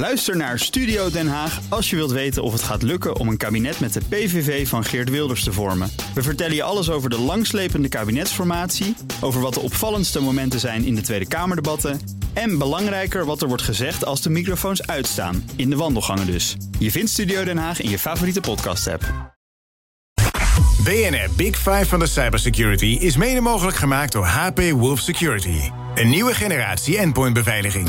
Luister naar Studio Den Haag als je wilt weten of het gaat lukken om een kabinet met de PVV van Geert Wilders te vormen. We vertellen je alles over de langslepende kabinetsformatie, over wat de opvallendste momenten zijn in de Tweede Kamerdebatten en belangrijker wat er wordt gezegd als de microfoons uitstaan, in de wandelgangen dus. Je vindt Studio Den Haag in je favoriete podcast-app. BNR Big Five van de cybersecurity is mede mogelijk gemaakt door HP Wolf Security. Een nieuwe generatie endpointbeveiliging.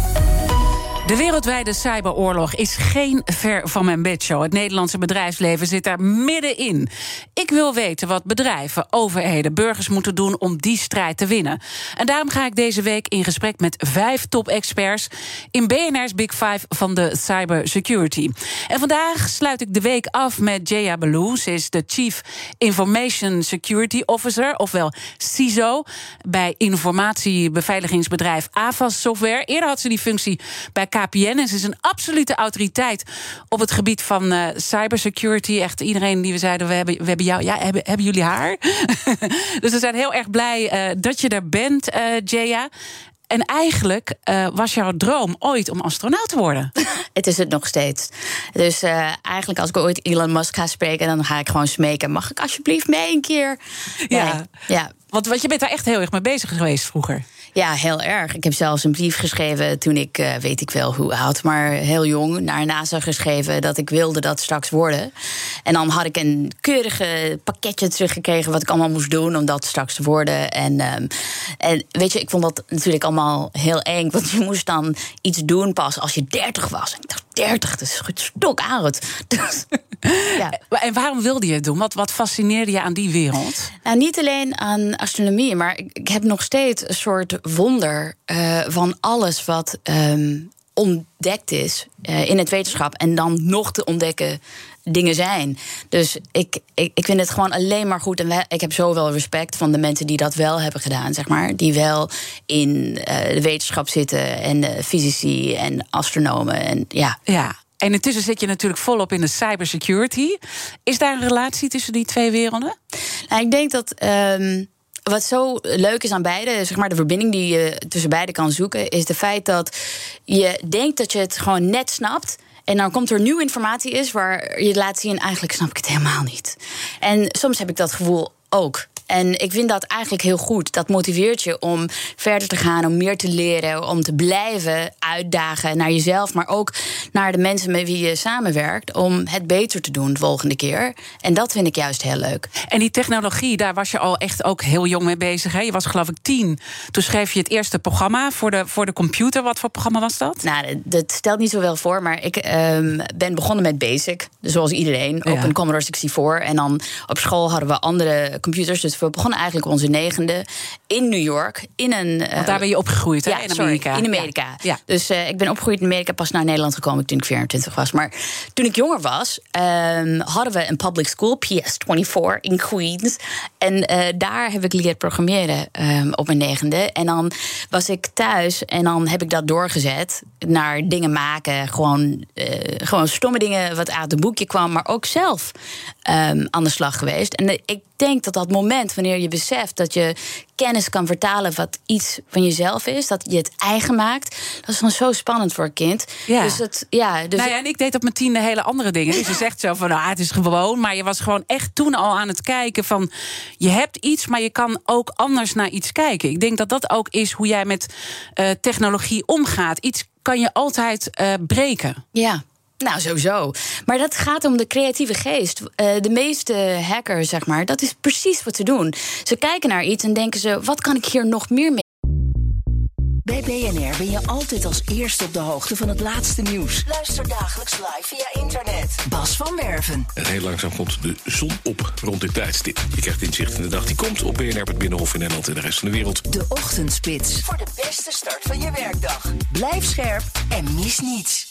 De wereldwijde cyberoorlog is geen ver van mijn bedshow. Het Nederlandse bedrijfsleven zit daar middenin. Ik wil weten wat bedrijven, overheden, burgers moeten doen om die strijd te winnen. En daarom ga ik deze week in gesprek met vijf top-experts in BNR's Big Five van de cybersecurity. En vandaag sluit ik de week af met Jaya Baloo. Ze is de Chief Information Security Officer, ofwel CISO, bij informatiebeveiligingsbedrijf Avas Software. Eerder had ze die functie bij KPN. En ze is een absolute autoriteit op het gebied van uh, cybersecurity. Echt iedereen die we zeiden, we hebben, we hebben jou. Ja, hebben, hebben jullie haar? dus we zijn heel erg blij uh, dat je er bent, uh, Jaya. En eigenlijk uh, was jouw droom ooit om astronaut te worden. het is het nog steeds. Dus uh, eigenlijk als ik ooit Elon Musk ga spreken... dan ga ik gewoon smeken. Mag ik alsjeblieft mee een keer? Ja. Ja. Want, want je bent daar echt heel erg mee bezig geweest vroeger. Ja, heel erg. Ik heb zelfs een brief geschreven toen ik, uh, weet ik wel hoe oud, maar heel jong, naar NASA geschreven dat ik wilde dat straks worden. En dan had ik een keurige pakketje teruggekregen wat ik allemaal moest doen om dat straks te worden. En, um, en weet je, ik vond dat natuurlijk allemaal heel eng, want je moest dan iets doen pas als je 30 was. En ik dacht, 30, dat is stok oud. Dus, ja. En waarom wilde je het doen? Wat, wat fascineerde je aan die wereld? Nou, niet alleen aan astronomie, maar ik, ik heb nog steeds een soort wonder uh, van alles wat um, ontdekt is uh, in het wetenschap. En dan nog te ontdekken dingen zijn. Dus ik, ik, ik vind het gewoon alleen maar goed. En ik heb zoveel respect van de mensen die dat wel hebben gedaan, zeg maar. Die wel in uh, de wetenschap zitten en uh, fysici en astronomen. En ja. Ja. En intussen zit je natuurlijk volop in de cybersecurity. Is daar een relatie tussen die twee werelden? Nou, ik denk dat. Um, wat zo leuk is aan beide, zeg maar de verbinding die je tussen beide kan zoeken, is de feit dat je denkt dat je het gewoon net snapt. En dan komt er nieuwe informatie is waar je laat zien, eigenlijk snap ik het helemaal niet. En soms heb ik dat gevoel ook. En ik vind dat eigenlijk heel goed. Dat motiveert je om verder te gaan, om meer te leren, om te blijven uitdagen naar jezelf, maar ook naar de mensen met wie je samenwerkt, om het beter te doen de volgende keer. En dat vind ik juist heel leuk. En die technologie, daar was je al echt ook heel jong mee bezig. Hè? Je was geloof ik tien. Toen schreef je het eerste programma voor de, voor de computer. Wat voor programma was dat? Nou, dat stelt niet zoveel voor, maar ik um, ben begonnen met Basic. Dus zoals iedereen, ja. een Commodore 64. En dan op school hadden we andere computers. Dus we begonnen eigenlijk onze negende in New York. In een, Want daar ben je opgegroeid, hè? Ja, in Amerika. Sorry, in Amerika. Ja. Ja. Dus uh, ik ben opgegroeid in Amerika, pas naar Nederland gekomen toen ik 24 was. Maar toen ik jonger was, um, hadden we een public school, PS24, in Queens. En uh, daar heb ik leren programmeren um, op mijn negende. En dan was ik thuis en dan heb ik dat doorgezet naar dingen maken. Gewoon, gewoon stomme dingen wat uit het boekje kwam, maar ook zelf um, aan de slag geweest. En ik denk dat dat moment, wanneer je beseft dat je kennis kan vertalen wat iets van jezelf is, dat je het eigen maakt, dat is dan zo spannend voor een kind. Ja. Dus het, ja, dus nou ja, en ik deed op mijn tiende hele andere dingen. Dus je zegt zo van, nou, het is gewoon, maar je was gewoon echt toen al aan het kijken van, je hebt iets, maar je kan ook anders naar iets kijken. Ik denk dat dat ook is hoe jij met uh, technologie omgaat. Iets kan je altijd uh, breken. Ja. Nou, sowieso. Maar dat gaat om de creatieve geest. Uh, de meeste hackers, zeg maar, dat is precies wat ze doen. Ze kijken naar iets en denken ze: wat kan ik hier nog meer mee? Bij BNR ben je altijd als eerste op de hoogte van het laatste nieuws. Luister dagelijks live via internet. Bas van Werven. En heel langzaam komt de zon op rond dit tijdstip. Je krijgt inzicht in de dag die komt op BNR, het Binnenhof in Nederland en de rest van de wereld. De Ochtendspits. Voor de beste start van je werkdag. Blijf scherp en mis niets.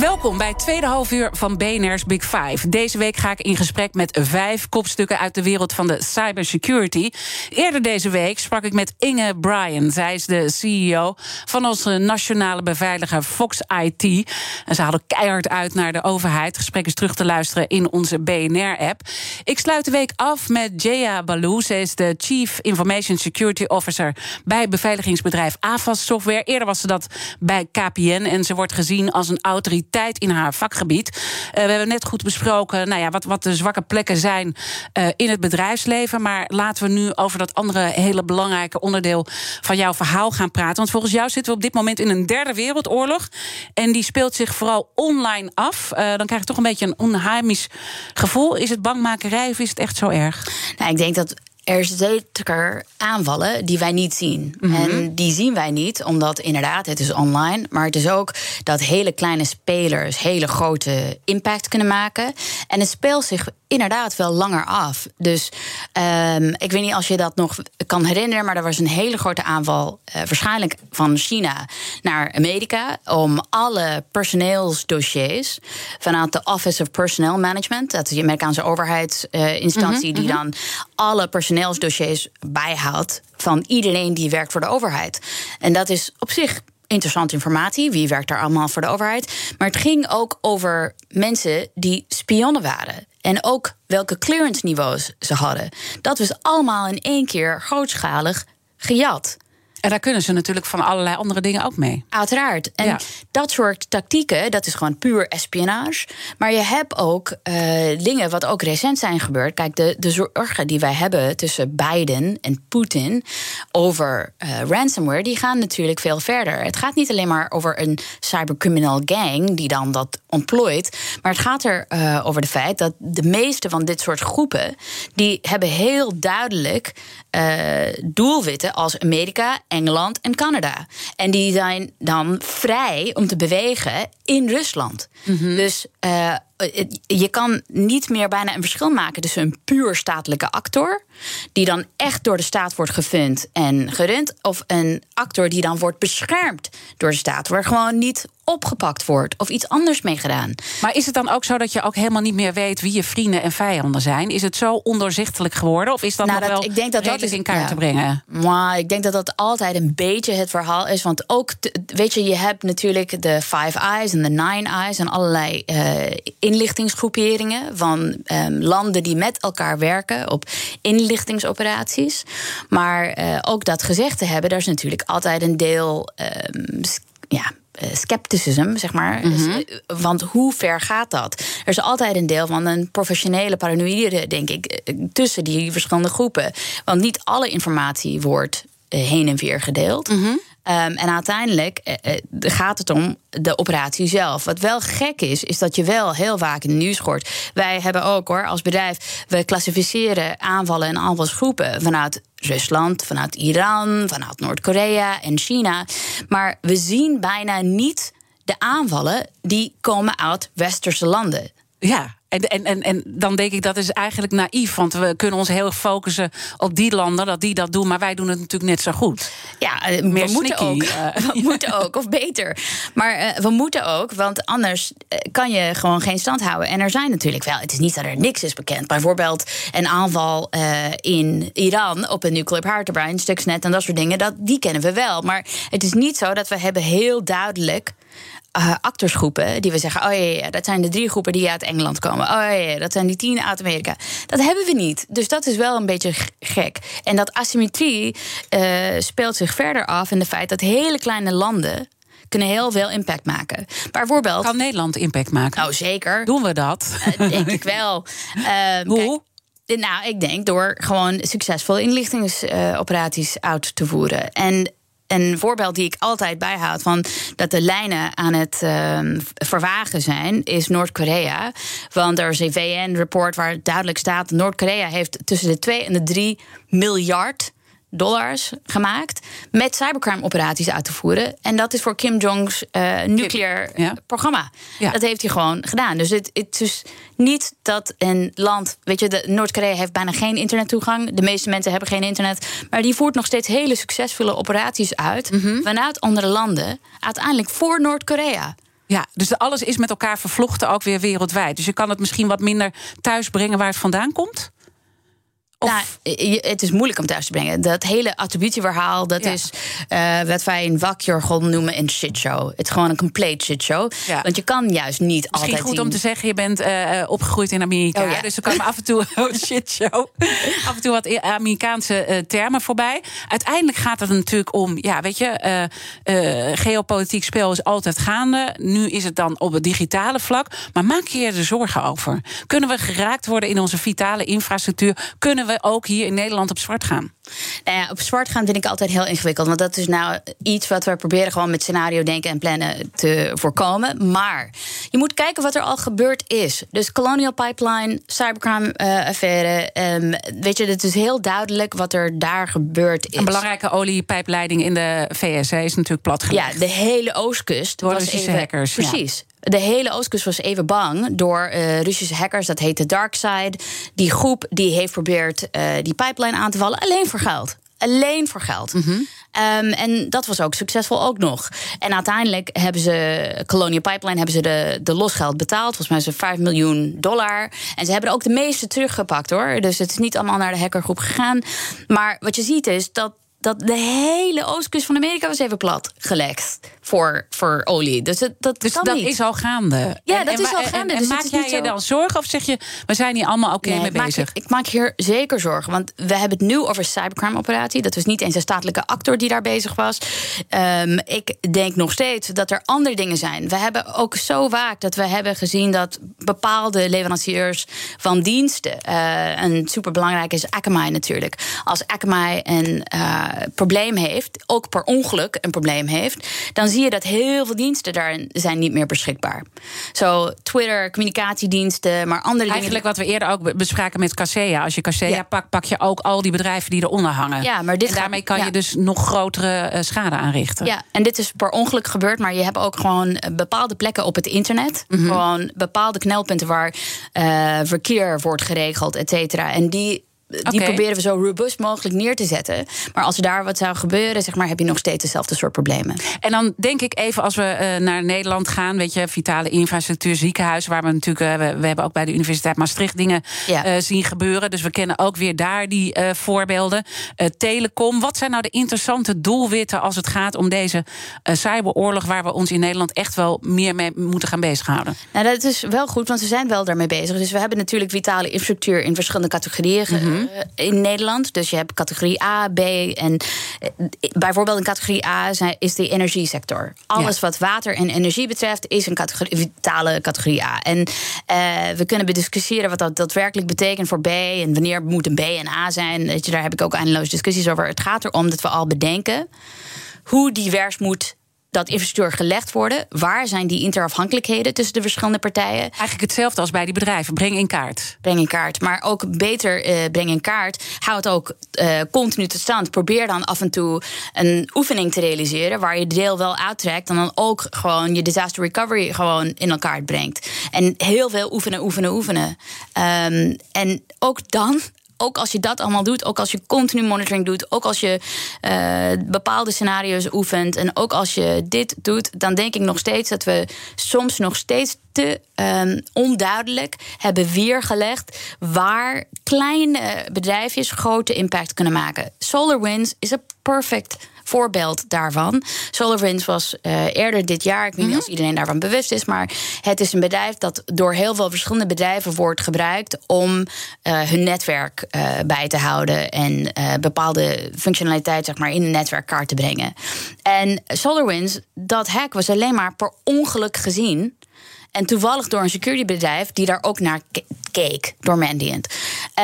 Welkom bij het tweede halfuur van BNR's Big Five. Deze week ga ik in gesprek met vijf kopstukken uit de wereld van de cybersecurity. Eerder deze week sprak ik met Inge Bryan. Zij is de CEO van onze nationale beveiliger Fox IT. En ze haalde keihard uit naar de overheid. Het gesprek is terug te luisteren in onze BNR-app. Ik sluit de week af met Jaya Balou. Ze is de Chief Information Security Officer bij beveiligingsbedrijf Avast Software. Eerder was ze dat bij KPN en ze wordt gezien als een autoriteit tijd in haar vakgebied. Uh, we hebben net goed besproken nou ja, wat, wat de zwakke plekken zijn uh, in het bedrijfsleven. Maar laten we nu over dat andere hele belangrijke onderdeel van jouw verhaal gaan praten. Want volgens jou zitten we op dit moment in een derde wereldoorlog. En die speelt zich vooral online af. Uh, dan krijg je toch een beetje een onheimisch gevoel. Is het bangmakerij of is het echt zo erg? Nou, ik denk dat er zeker aanvallen die wij niet zien. Mm -hmm. En die zien wij niet, omdat inderdaad, het is online. Maar het is ook dat hele kleine spelers hele grote impact kunnen maken. En het speelt zich inderdaad wel langer af. Dus um, ik weet niet als je dat nog kan herinneren, maar er was een hele grote aanval, uh, waarschijnlijk van China naar Amerika, om alle personeelsdossiers vanuit de Office of Personnel Management, dat is de Amerikaanse overheidsinstantie, uh, mm -hmm, die dan alle personeelsdossiers bijhoudt van iedereen die werkt voor de overheid. En dat is op zich interessante informatie. Wie werkt daar allemaal voor de overheid? Maar het ging ook over mensen die spionnen waren. En ook welke clearance niveaus ze hadden. Dat was allemaal in één keer grootschalig gejat. En daar kunnen ze natuurlijk van allerlei andere dingen ook mee. Uiteraard. En ja. dat soort tactieken, dat is gewoon puur espionage. Maar je hebt ook uh, dingen wat ook recent zijn gebeurd. Kijk, de, de zorgen die wij hebben tussen Biden en Poetin over uh, ransomware, die gaan natuurlijk veel verder. Het gaat niet alleen maar over een cybercriminal gang die dan dat ontplooit. Maar het gaat er uh, over het feit dat de meeste van dit soort groepen, die hebben heel duidelijk doelwitten als Amerika Engeland en Canada. En die zijn dan vrij om te bewegen in Rusland. Mm -hmm. Dus uh, je kan niet meer bijna een verschil maken tussen een puur statelijke actor, die dan echt door de staat wordt gefund en gerund, of een actor die dan wordt beschermd door de staat, waar gewoon niet opgepakt wordt of iets anders mee gedaan. Maar is het dan ook zo dat je ook helemaal niet meer weet wie je vrienden en vijanden zijn? Is het zo ondoorzichtelijk geworden? Of is dat nou, nog dat, wel ik denk dat dat is, in kaart ja, te brengen? Maar ik denk dat dat altijd een beetje het verhaal is. Want ook, weet je, je hebt natuurlijk de Five Eyes en de Nine Eyes en allerlei uh, inlichtingsgroeperingen van um, landen die met elkaar werken op inlichtingsoperaties. Maar uh, ook dat gezegd te hebben, daar is natuurlijk altijd een deel. Um, ja, scepticism, zeg maar. Mm -hmm. Want hoe ver gaat dat? Er is altijd een deel van een professionele paranoïde, denk ik, tussen die verschillende groepen. Want niet alle informatie wordt heen en weer gedeeld. Mm -hmm. Um, en uiteindelijk uh, gaat het om de operatie zelf. Wat wel gek is, is dat je wel heel vaak in het nieuws hoort. Wij hebben ook hoor, als bedrijf, we klassificeren aanvallen en aanvalsgroepen vanuit Rusland, vanuit Iran, vanuit Noord-Korea en China. Maar we zien bijna niet de aanvallen die komen uit westerse landen. Ja, en, en, en, en dan denk ik dat is eigenlijk naïef. Want we kunnen ons heel focussen op die landen, dat die dat doen. Maar wij doen het natuurlijk net zo goed. Ja, uh, Meer we moeten ook. Uh. We moeten ook, of beter. Maar uh, we moeten ook, want anders kan je gewoon geen stand houden. En er zijn natuurlijk wel, het is niet dat er niks is bekend. Bijvoorbeeld een aanval in Iran op een nuclear power turbine, Stuxnet en dat soort dingen. Dat, die kennen we wel. Maar het is niet zo dat we hebben heel duidelijk uh, actorsgroepen die we zeggen: oh ja, ja, dat zijn de drie groepen die uit Engeland komen. Oh ja, ja, dat zijn die tien uit Amerika. Dat hebben we niet. Dus dat is wel een beetje gek. En dat asymmetrie uh, speelt zich verder af in de feit dat hele kleine landen kunnen heel veel impact maken. Bijvoorbeeld. Kan Nederland impact maken? Nou, zeker. Doen we dat? Uh, denk ik wel. Hoe? Kijk, nou, ik denk door gewoon succesvol inlichtingsoperaties uit te voeren. En een voorbeeld die ik altijd bijhoud van dat de lijnen aan het uh, verwagen zijn, is Noord-Korea. Want er is een VN-rapport waar duidelijk staat: Noord-Korea heeft tussen de 2 en de 3 miljard dollars gemaakt met cybercrime-operaties uit te voeren. En dat is voor Kim Jong's uh, nucleair ja. programma. Ja. Dat heeft hij gewoon gedaan. Dus het, het is niet dat een land, weet je, Noord-Korea heeft bijna geen internettoegang. De meeste mensen hebben geen internet, maar die voert nog steeds hele succesvolle operaties uit mm -hmm. vanuit andere landen, uiteindelijk voor Noord-Korea. Ja, dus alles is met elkaar vervlochten, ook weer wereldwijd. Dus je kan het misschien wat minder thuis brengen waar het vandaan komt? Nou, het is moeilijk om thuis te brengen. Dat hele attributieverhaal, dat is uh, wat wij in vakjargon noemen een shitshow. Het is gewoon een complete shitshow. Ja. Want je kan juist niet Misschien altijd. Misschien goed om te zeggen, je bent uh, opgegroeid in Amerika. Oh, ja. Dus er komen af en toe shitshow. af en toe wat Amerikaanse uh, termen voorbij. Uiteindelijk gaat het natuurlijk om, ja, weet je, geopolitiek spel is altijd gaande. Nu is het dan op het digitale vlak. Maar maak je er zorgen over? Kunnen we geraakt worden in onze vitale infrastructuur? Kunnen we ook hier in Nederland op zwart gaan? Nou ja, op zwart gaan vind ik altijd heel ingewikkeld. Want dat is nou iets wat we proberen gewoon met scenario denken en plannen te voorkomen. Maar je moet kijken wat er al gebeurd is. Dus Colonial Pipeline, cybercrime-affaire. Uh, um, weet je, het is heel duidelijk wat er daar gebeurd is. Een belangrijke oliepijpleiding in de VS is natuurlijk platgelegd. Ja, de hele oostkust. Door was Russische hackers. Precies. De hele Oostkust was even bang door uh, Russische hackers. Dat heet de Dark Side. Die groep die heeft probeerd uh, die pipeline aan te vallen. Alleen voor geld. Alleen voor geld. Mm -hmm. um, en dat was ook succesvol ook nog. En uiteindelijk hebben ze Colonial Pipeline hebben ze de, de losgeld betaald. Volgens mij is het 5 miljoen dollar. En ze hebben ook de meeste teruggepakt hoor. Dus het is niet allemaal naar de hackergroep gegaan. Maar wat je ziet is dat dat de hele oostkust van Amerika was even plat gelekt voor, voor olie. Dus, het, dat, dus dat is al gaande. Ja, en, dat is al gaande. En, dus maak jij je dan zorgen of zeg je, we zijn hier allemaal oké okay nee, mee bezig? Ik, ik, maak hier zeker zorgen. Want we hebben het nu over cybercrime-operatie. Dat was niet eens een statelijke actor die daar bezig was. Um, ik denk nog steeds dat er andere dingen zijn. We hebben ook zo vaak dat we hebben gezien dat bepaalde leveranciers van diensten. Uh, en superbelangrijk is Akamai natuurlijk. Als Akamai een uh, probleem heeft, ook per ongeluk een probleem heeft, dan zie je dat heel veel diensten daar zijn niet meer beschikbaar. Zo Twitter, communicatiediensten, maar andere dingen. Eigenlijk wat we eerder ook bespraken met Kaseya. Als je Kaseya ja. pakt, pak je ook al die bedrijven die eronder hangen. Ja, maar dit en daarmee kan ja. je dus nog grotere uh, schade aanrichten. Ja, en dit is per ongeluk gebeurd, maar je hebt ook gewoon bepaalde plekken op het internet. Mm -hmm. Gewoon bepaalde knelpunten waar uh, verkeer wordt geregeld, et cetera. En die die okay. proberen we zo robust mogelijk neer te zetten. Maar als er daar wat zou gebeuren, zeg maar, heb je nog steeds dezelfde soort problemen. En dan denk ik even als we uh, naar Nederland gaan, weet je, vitale infrastructuur, ziekenhuis, waar we natuurlijk, uh, we, we, hebben ook bij de Universiteit Maastricht dingen ja. uh, zien gebeuren. Dus we kennen ook weer daar die voorbeelden. telecom, wat zijn nou de interessante doelwitten als het gaat om deze cyberoorlog, waar we ons in Nederland echt wel meer mee moeten gaan bezighouden? Nou, dat is wel goed, want we zijn wel daarmee bezig. Dus we hebben natuurlijk vitale infrastructuur in verschillende categorieën. Mm -hmm. In Nederland. Dus je hebt categorie A, B en bijvoorbeeld in categorie A is de energiesector. Alles ja. wat water en energie betreft is een categorie, vitale categorie A. En uh, we kunnen bediscussiëren wat dat daadwerkelijk betekent voor B en wanneer moet een B en A zijn. Weet je, daar heb ik ook eindeloos discussies over. Het gaat erom dat we al bedenken hoe divers moet dat infrastructuur gelegd worden. Waar zijn die interafhankelijkheden tussen de verschillende partijen? Eigenlijk hetzelfde als bij die bedrijven. Breng in kaart. Breng in kaart. Maar ook beter uh, breng in kaart. Hou het ook uh, continu te stand. Probeer dan af en toe een oefening te realiseren. waar je deel wel uittrekt. en dan ook gewoon je disaster recovery gewoon in elkaar brengt. En heel veel oefenen, oefenen, oefenen. Um, en ook dan ook als je dat allemaal doet, ook als je continu monitoring doet, ook als je uh, bepaalde scenario's oefent en ook als je dit doet, dan denk ik nog steeds dat we soms nog steeds te um, onduidelijk hebben weergelegd waar kleine bedrijfjes grote impact kunnen maken. SolarWinds is een perfect voorbeeld daarvan. SolarWinds was uh, eerder dit jaar, ik weet niet of iedereen daarvan bewust is, maar het is een bedrijf dat door heel veel verschillende bedrijven wordt gebruikt om uh, hun netwerk uh, bij te houden en bepaalde functionaliteit zeg maar, in een netwerkkaart te brengen. En SolarWinds, dat hack was alleen maar per ongeluk gezien. En toevallig door een securitybedrijf die daar ook naar keek, door Mandiant.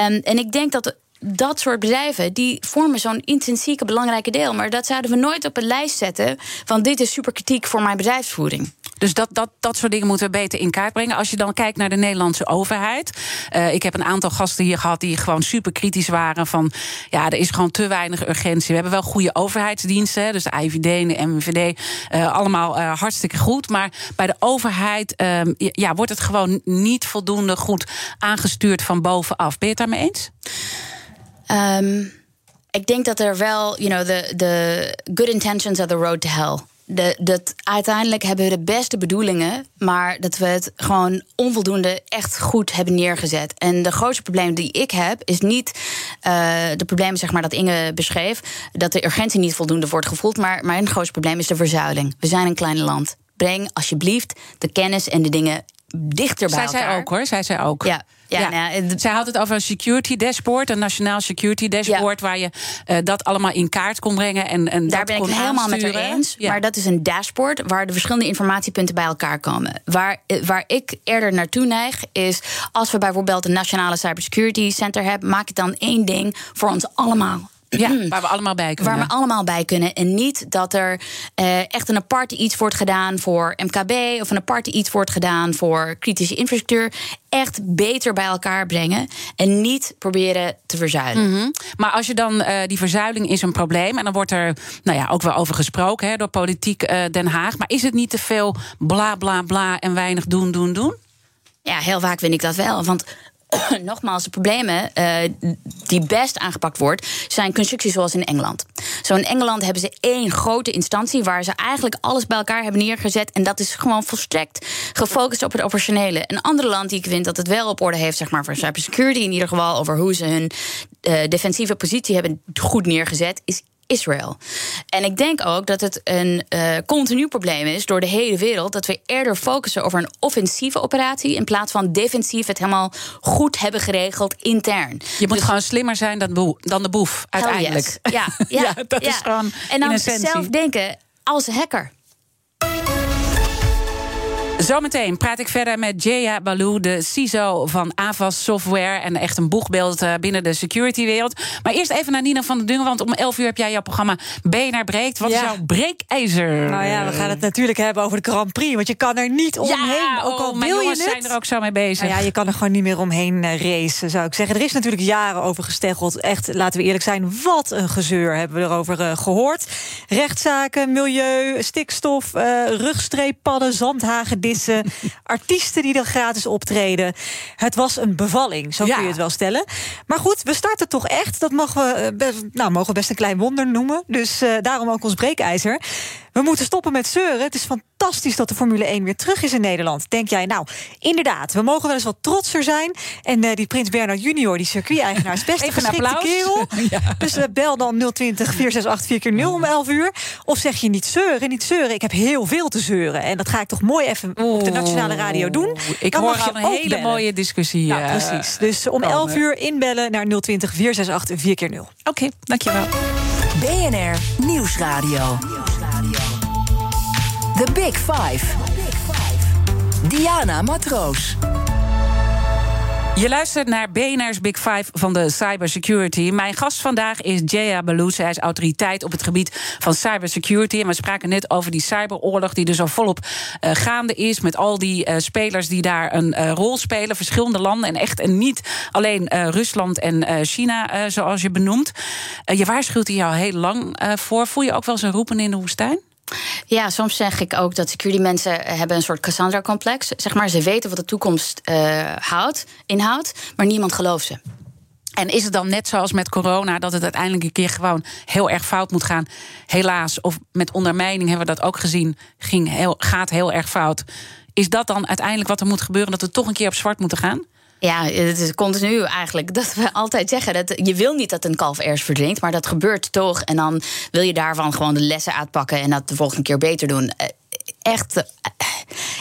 Um, en ik denk dat dat soort bedrijven die vormen zo'n intrinsieke belangrijke deel. Maar dat zouden we nooit op een lijst zetten van dit is super kritiek voor mijn bedrijfsvoering. Dus dat, dat, dat soort dingen moeten we beter in kaart brengen. Als je dan kijkt naar de Nederlandse overheid. Uh, ik heb een aantal gasten hier gehad die gewoon super kritisch waren. Van ja, er is gewoon te weinig urgentie. We hebben wel goede overheidsdiensten. Dus de IVD en de MVD. Uh, allemaal uh, hartstikke goed. Maar bij de overheid ja, wordt het gewoon niet voldoende goed aangestuurd van bovenaf. Ben je het daarmee eens? Um, ik denk dat er wel, you know, the, the good intentions are the road to hell. de, dat uiteindelijk hebben we de beste bedoelingen, maar dat we het gewoon onvoldoende echt goed hebben neergezet. En de grootste probleem die ik heb, is niet uh, de problemen zeg maar, dat Inge beschreef, dat de urgentie niet voldoende wordt gevoeld, maar mijn grootste probleem is de verzuiling. We zijn een klein land. Breng alsjeblieft de kennis en de dingen dichter bij zij elkaar. Zij zei ook hoor, zij zei ook. Ja. Ja, Nou, zij had het over een security dashboard, een nationaal security dashboard, waar je uh, dat allemaal in kaart kon brengen. En, en Daar ben ik het helemaal met haar eens. Ja. Maar dat is een dashboard waar de verschillende informatiepunten bij elkaar komen. Waar, eh, waar ik eerder naartoe neig, is als we bijvoorbeeld een nationale cybersecurity center hebben, maak het dan één ding voor ons allemaal. Ja, waar we allemaal bij kunnen. Waar we allemaal bij kunnen. En niet dat er uh, echt een aparte iets wordt gedaan voor MKB of een aparte iets wordt gedaan voor kritische infrastructuur. Echt beter bij elkaar brengen en niet proberen te verzuilen. Mm -hmm. Maar als je dan, uh, die verzuiling is een probleem en dan wordt er nou ja, ook wel over gesproken hè, door politiek uh, Den Haag. Maar is het niet te veel bla bla bla en weinig doen, doen, doen? Ja, heel vaak vind ik dat wel. Want nogmaals, de problemen uh, die best aangepakt wordt, zijn constructies zoals in Engeland. Zo in Engeland hebben ze één grote instantie waar ze eigenlijk alles bij elkaar hebben neergezet. En dat is gewoon volstrekt gefocust op het operationele. Een ander land die ik vind dat het wel op orde heeft, zeg maar voor cybersecurity in ieder geval, over hoe ze hun uh, defensieve positie hebben goed neergezet, is Israël. En ik denk ook dat het een uh, continu probleem is door de hele wereld dat we eerder focussen over een offensieve operatie in plaats van defensief het helemaal goed hebben geregeld intern. Je moet dus, gewoon slimmer zijn dan, boe, dan de boef uiteindelijk. Yes. Ja, ja, ja, dat ja. is gewoon en dan in zelf denken als hacker. Zometeen praat ik verder met Jaya Balou, de CISO van Avas Software. En echt een boegbeeld binnen de security-wereld. Maar eerst even naar Nina van der Dungen, want om 11 uur heb jij jouw programma BNR Breekt. Wat Ja. is jouw breekijzer? Nou ja, we gaan het natuurlijk hebben over de Grand Prix. Want je kan er niet omheen. Ja, ook al oh, mijn wil je jongens het. zijn er ook zo mee bezig. Nou ja, je kan er gewoon niet meer omheen eh, racen, zou ik zeggen. Er is natuurlijk jaren over gesteggeld. Echt, laten we eerlijk zijn, wat een gezeur hebben we erover eh, gehoord. Rechtszaken, milieu, stikstof, eh rugstreeppadden, artiesten die dan gratis optreden. Het was een bevalling, zo Ja. kun je het wel stellen. Maar goed, we starten toch echt. Dat mogen we, eh, best, nou, mogen we best een klein wonder noemen. Dus eh, daarom ook ons breekijzer. We moeten stoppen met zeuren. Het is fantastisch dat de Formule 1 weer terug is in Nederland. Denk jij, nou, inderdaad, we mogen wel eens wat trotser zijn. En eh, die Prins Bernard junior, die circuit-eigenaar, is best Even een een geschikte applaus. kerel. Dus eh, bel dan 020 468 4 0 om 11 uur. Of zeg je niet zeuren, niet zeuren. Ik heb heel veel te zeuren. En dat ga ik toch mooi even op de nationale radio doen. Ik Dan hoor mag je een ook hele bellen. mooie discussie. Ja, eh, precies. Dus om komen. 11 uur inbellen naar 020 468 4 keer 0. Oké, dankjewel. BNR Nieuwsradio. The Big Five. Diana Matroos. Je luistert naar BNR's Big Five van de cybersecurity. Mijn gast vandaag is Jaya Balou. Zij is autoriteit op het gebied van cybersecurity. En we spraken net over die cyberoorlog die dus al volop eh, gaande is... met al die eh, spelers die daar een eh, rol spelen, verschillende landen... en echt en niet alleen Rusland en China, zoals je benoemt. Je waarschuwt hier al heel lang voor. Voel je ook wel eens een roepen in de woestijn? Ja, soms zeg ik ook dat security mensen hebben een soort Cassandra-complex. Zeg maar, ze weten wat de toekomst eh, houdt, inhoudt, maar niemand gelooft ze. En is het dan net zoals met corona dat het uiteindelijk een keer gewoon heel erg fout moet gaan? Helaas, of met ondermijning hebben we dat ook gezien, ging gaat heel erg fout. Is dat dan uiteindelijk wat er moet gebeuren, dat we toch een keer op zwart moeten gaan? Ja, het is continu eigenlijk dat we altijd zeggen dat je wil niet dat een kalf ergens verdrinkt, maar dat gebeurt toch. En dan wil je daarvan gewoon de lessen uitpakken en dat de volgende keer beter doen. Eh, Echt, eh,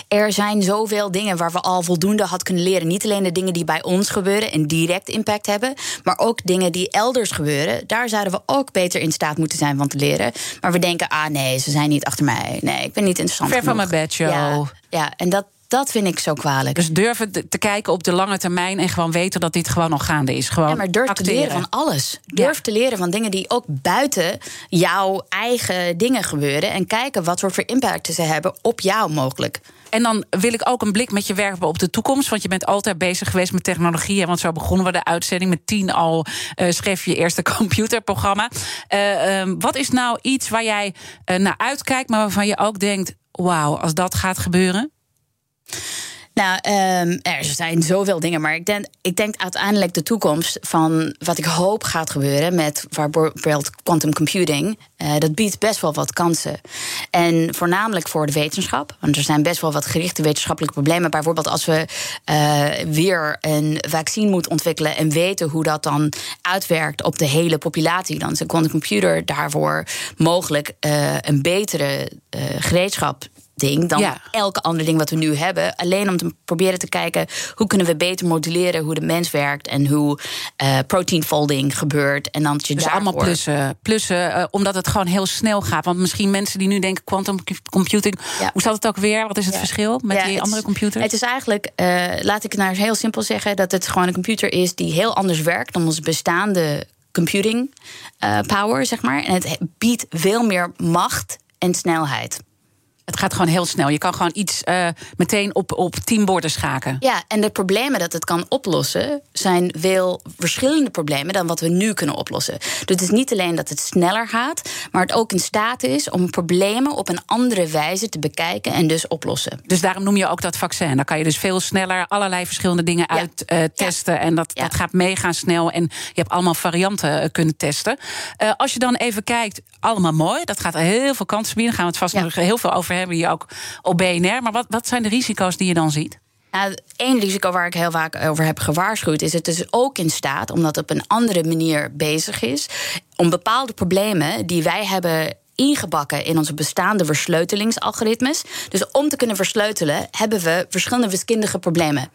er zijn zoveel dingen waar we al voldoende had kunnen leren. Niet alleen de dingen die bij ons gebeuren en direct impact hebben, maar ook dingen die elders gebeuren. Daar zouden we ook beter in staat moeten zijn van te leren. Maar we denken, ah nee, ze zijn niet achter mij. Nee, ik ben niet interessant. Ver van mijn bed, joh. Ja, ja en dat, dat vind ik zo kwalijk. Dus durven te kijken op de lange termijn en gewoon weten dat dit gewoon nog gaande is. Gewoon Ja, maar durf te leren van alles. Durf Ja. te leren van dingen die ook buiten jouw eigen dingen gebeuren. En kijken wat voor impact ze hebben op jou mogelijk. En dan wil ik ook een blik met je werpen op de toekomst. Want je bent altijd bezig geweest met technologie. Want zo begonnen we de uitzending. Met tien al eh, schreef je je eerste computerprogramma. Eh, ehm, wat is nou iets waar jij eh, naar uitkijkt, maar waarvan je ook denkt: wauw, als dat gaat gebeuren? Nou, um, er zijn zoveel dingen, maar ik denk, ik denk uiteindelijk de toekomst van wat ik hoop gaat gebeuren met bijvoorbeeld quantum computing. Uh, dat biedt best wel wat kansen. En voornamelijk voor de wetenschap. Want er zijn best wel wat gerichte wetenschappelijke problemen. Bijvoorbeeld als we uh, weer een vaccin moeten ontwikkelen en weten hoe dat dan uitwerkt op de hele populatie. Dan is een quantum computer daarvoor mogelijk uh, een betere gereedschap ding dan elke ander ding wat we nu hebben. Alleen om te proberen te kijken hoe kunnen we beter moduleren hoe de mens werkt en hoe uh, protein folding gebeurt. En dan je dus allemaal plussen. plussen uh, omdat het gewoon heel snel gaat. Want misschien mensen die nu denken quantum computing. Hoe staat het ook weer? Wat is het verschil met die andere computers? Het is eigenlijk, uh, laat ik het nou heel simpel zeggen, dat het gewoon een computer is die heel anders werkt dan onze bestaande computing power, zeg maar. En het biedt veel meer macht en snelheid. Het gaat gewoon heel snel. Je kan gewoon iets uh, meteen op, op tien borden schaken. Ja, en de problemen dat het kan oplossen zijn veel verschillende problemen dan wat we nu kunnen oplossen. Dus het is niet alleen dat het sneller gaat, maar het ook in staat is om problemen op een andere wijze te bekijken en dus oplossen. Dus daarom noem je ook dat vaccin. Dan kan je dus veel sneller allerlei verschillende dingen ja. uittesten. Uh, ja. En dat, ja. dat gaat meegaan snel. En je hebt allemaal varianten uh, kunnen testen. Als je dan even kijkt, allemaal mooi. Dat gaat heel veel kansen bieden. Daar gaan we het vast nog heel veel over hebben hier ook op BNR. Maar wat, wat zijn de risico's die je dan ziet? Nou, één risico waar ik heel vaak over heb gewaarschuwd, is het dus ook in staat, omdat het op een andere manier bezig is, om bepaalde problemen die wij hebben ingebakken in onze bestaande versleutelingsalgoritmes. Dus om te kunnen versleutelen hebben we verschillende wiskundige problemen.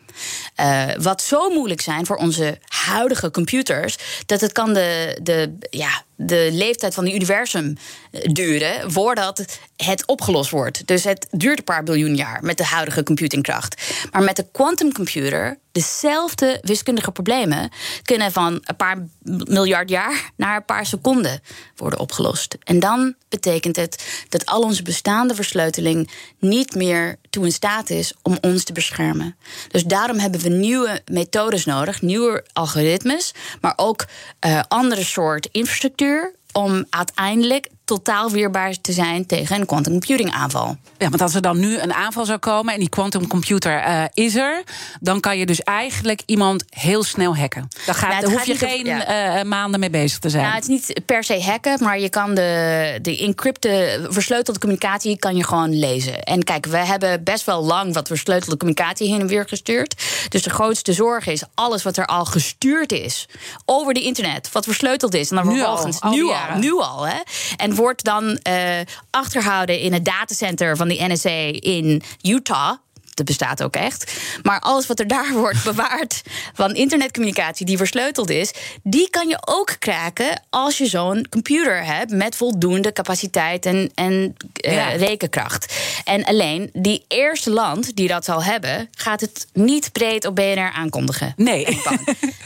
Uh, wat zo moeilijk zijn voor onze huidige computers, dat het kan de, de, ja, de leeftijd van het universum eh, duren voordat het opgelost wordt. Dus het duurt een paar biljoen jaar met de huidige computingkracht. Maar met de quantumcomputer, dezelfde wiskundige problemen kunnen van een paar miljard jaar naar een paar seconden worden opgelost. En dan betekent het dat al onze bestaande versleuteling niet meer toe in staat is om ons te beschermen. Dus daarom hebben we nieuwe methodes nodig, nieuwe algoritmes, maar ook uh, andere soort infrastructuur om uiteindelijk totaal weerbaar te zijn tegen een quantum computing aanval. Ja, want als er dan nu een aanval zou komen en die quantum computer uh, is er, dan kan je dus eigenlijk iemand heel snel hacken. Dan gaat, daar hoef je geen ja. uh, maanden mee bezig te zijn. Nou, het is niet per se hacken, maar je kan de, de encrypte, versleutelde communicatie kan je gewoon lezen. En kijk, we hebben best wel lang wat versleutelde communicatie heen en weer gestuurd. Dus de grootste zorg is alles wat er al gestuurd is over de internet, wat versleuteld is. En dan vervolgens nu al, nu al, nu al hè. En wordt dan uh, achterhouden in het datacenter van de NSA in Utah dat bestaat ook echt. Maar alles wat er daar wordt bewaard van internetcommunicatie die versleuteld is, die kan je ook kraken als je zo'n computer hebt met voldoende capaciteit en, en uh, rekenkracht. En alleen die eerste land die dat zal hebben, gaat het niet breed op BNR aankondigen. Nee.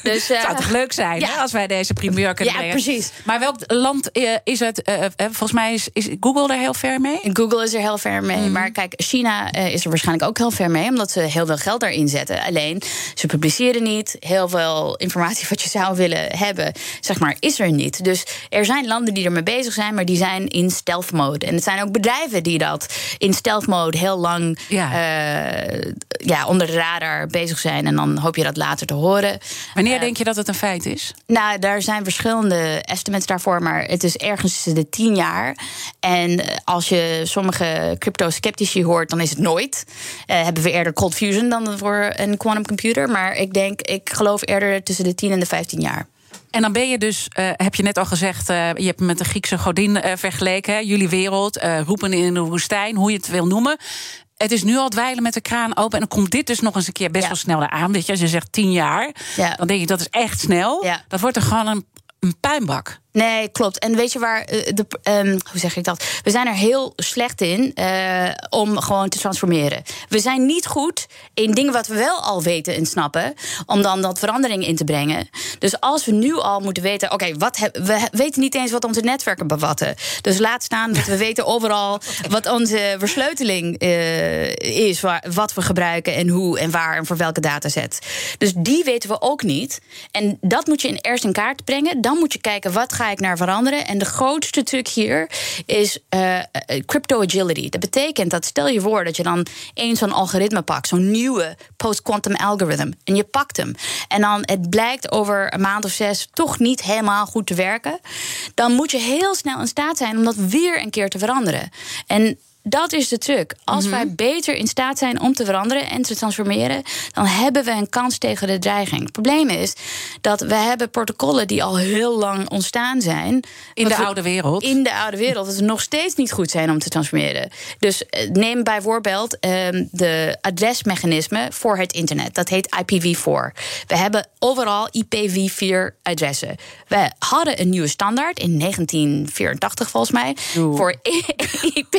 dus, uh, zou toch leuk zijn ja. hè, als wij deze primeur kunnen ja, brengen. precies. Maar welk land uh, is het? volgens mij is, is Google er heel ver mee. Google is er heel ver mee. Mm. Maar kijk, China is er waarschijnlijk ook heel ver omdat ze heel veel geld daarin zetten. Alleen, ze publiceren niet. Heel veel informatie wat je zou willen hebben, zeg maar, is er niet. Dus er zijn landen die ermee bezig zijn, maar die zijn in stealth mode. En het zijn ook bedrijven die dat in stealth mode heel lang ja. Uh, ja, onder de radar bezig zijn. En dan hoop je dat later te horen. Wanneer uh, denk je dat het een feit is? Nou, daar zijn verschillende estimates daarvoor, maar het is ergens tussen de tien jaar. En als je sommige crypto-sceptici hoort, dan is het nooit. Uh, hebben we eerder cold fusion dan voor een quantum computer. Maar ik denk, ik geloof eerder tussen de 10 en de 15 jaar. En dan ben je dus, uh, heb je net al gezegd, uh, je hebt met de Griekse godin uh, vergeleken. Hè? Jullie wereld, roepen in de woestijn, hoe je het wil noemen. Het is nu al dweilen met de kraan open. En dan komt dit dus nog eens een keer best ja. wel sneller aan. Weet je, als je zegt tien jaar, ja. dan denk je dat is echt snel. Ja. Dat wordt er gewoon een, een puinbak. Nee, klopt. En weet je waar, de, um, hoe zeg ik dat? We zijn er heel slecht in uh, om gewoon te transformeren. We zijn niet goed in dingen wat we wel al weten en snappen, om dan dat verandering in te brengen. Dus als we nu al moeten weten, oké, okay, wat we weten niet eens wat onze netwerken bevatten. Dus laat staan dat we weten overal wat onze versleuteling uh, is, waar, wat we gebruiken en hoe en waar en voor welke dataset. Dus die weten we ook niet. En dat moet je in eerst in kaart brengen. Dan moet je kijken wat gaat naar veranderen? En de grootste truc hier is uh, crypto agility. Dat betekent dat stel je voor dat je dan eens zo'n algoritme pakt, zo'n nieuwe post-quantum algorithm, en je pakt hem. En dan het blijkt over een maand of zes toch niet helemaal goed te werken. Dan moet je heel snel in staat zijn om dat weer een keer te veranderen. En dat is de truc. Als mhm. wij beter in staat zijn om te veranderen en te transformeren, dan hebben we een kans tegen de dreiging. Het probleem is dat we hebben protocollen die al heel lang ontstaan zijn. In de oude wereld. In de oude wereld. Dat ze nog steeds niet goed zijn om te transformeren. Dus eh, neem bijvoorbeeld ehm, de adresmechanismen voor het internet. Dat heet IPv4. We hebben overal IPv4-adressen. We hadden een nieuwe standaard in 1984 volgens mij. Voor IP.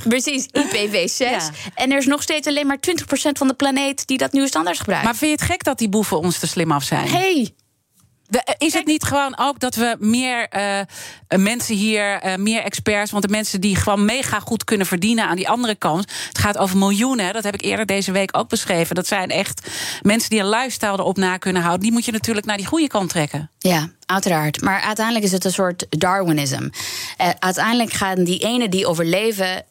Precies, IPv6. En er is nog steeds alleen maar 20% van de planeet die dat nieuwe standaard gebruikt. Maar vind je het gek dat die boeven ons te slim af zijn? Hey, is het niet gewoon ook dat we meer uh, mensen hier, uh, meer experts, want de mensen die gewoon mega goed kunnen verdienen aan die andere kant. Het gaat over miljoenen, dat heb ik eerder deze week ook beschreven. Dat zijn echt mensen die een lifestyle erop na kunnen houden. Die moet je natuurlijk naar die goede kant trekken. Ja, uiteraard. Maar uiteindelijk is het een soort Darwinism. Uh, uiteindelijk gaan die ene die overleven,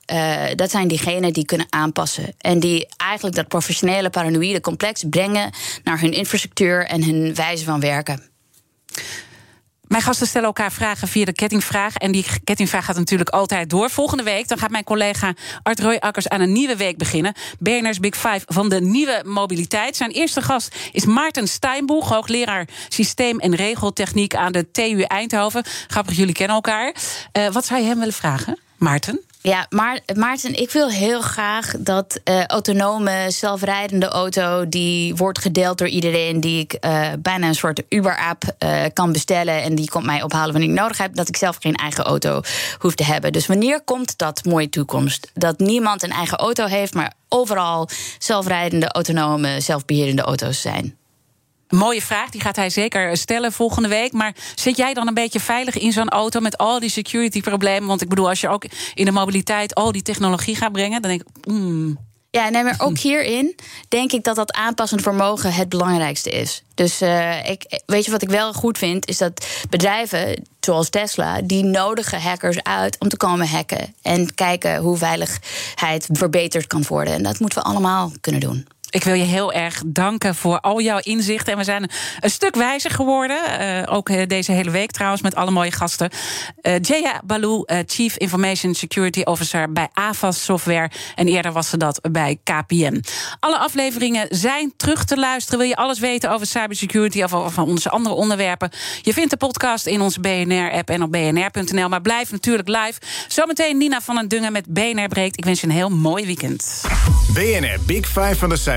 dat zijn diegenen die kunnen aanpassen. En die eigenlijk dat professionele paranoïde complex brengen naar hun infrastructuur en hun wijze van werken. Mijn gasten stellen elkaar vragen via de kettingvraag. En die kettingvraag gaat natuurlijk altijd door. Volgende week dan gaat mijn collega Art Roy Akkers aan een nieuwe week beginnen. BNR's Big Five van de nieuwe mobiliteit. Zijn eerste gast is Maarten Steinboeg, hoogleraar systeem- en regeltechniek aan de TU Eindhoven. Grappig, jullie kennen elkaar. Uh, wat zou je hem willen vragen, Maarten? Ja, maar Maarten, ik wil heel graag dat uh, autonome, zelfrijdende auto... die wordt gedeeld door iedereen... die ik uh, bijna een soort Uber-app uh, kan bestellen... en die komt mij ophalen wanneer ik nodig heb... dat ik zelf geen eigen auto hoef te hebben. Dus wanneer komt dat mooie toekomst? Dat niemand een eigen auto heeft... maar overal zelfrijdende, autonome, zelfbeheerende auto's zijn. Mooie vraag, die gaat hij zeker stellen volgende week. Maar zit jij dan een beetje veilig in zo'n auto met al die security problemen? Want ik bedoel, als je ook in de mobiliteit al die technologie gaat brengen, dan denk ik. Mm. Ja, nee, maar ook hierin denk ik dat dat aanpassend vermogen het belangrijkste is. Dus uh, ik, weet je wat ik wel goed vind, is dat bedrijven zoals Tesla, die nodigen hackers uit om te komen hacken en kijken hoe veiligheid verbeterd kan worden. En dat moeten we allemaal kunnen doen. Ik wil je heel erg danken voor al jouw inzichten. En we zijn een stuk wijzer geworden. Uh, ook eh, deze hele week trouwens, met alle mooie gasten. Uh, Jaya Balou, Chief Information Security Officer bij Avas Software. En eerder was ze dat bij KPN. Alle afleveringen zijn terug te luisteren. Wil je alles weten over cybersecurity of over onze andere onderwerpen? Je vindt de podcast in onze BNR-app en op bnr.nl. Maar blijf natuurlijk live. Zometeen Nina van den Dungen met BNR Breekt. Ik wens je een heel mooi weekend. BNR Big Five van de cyber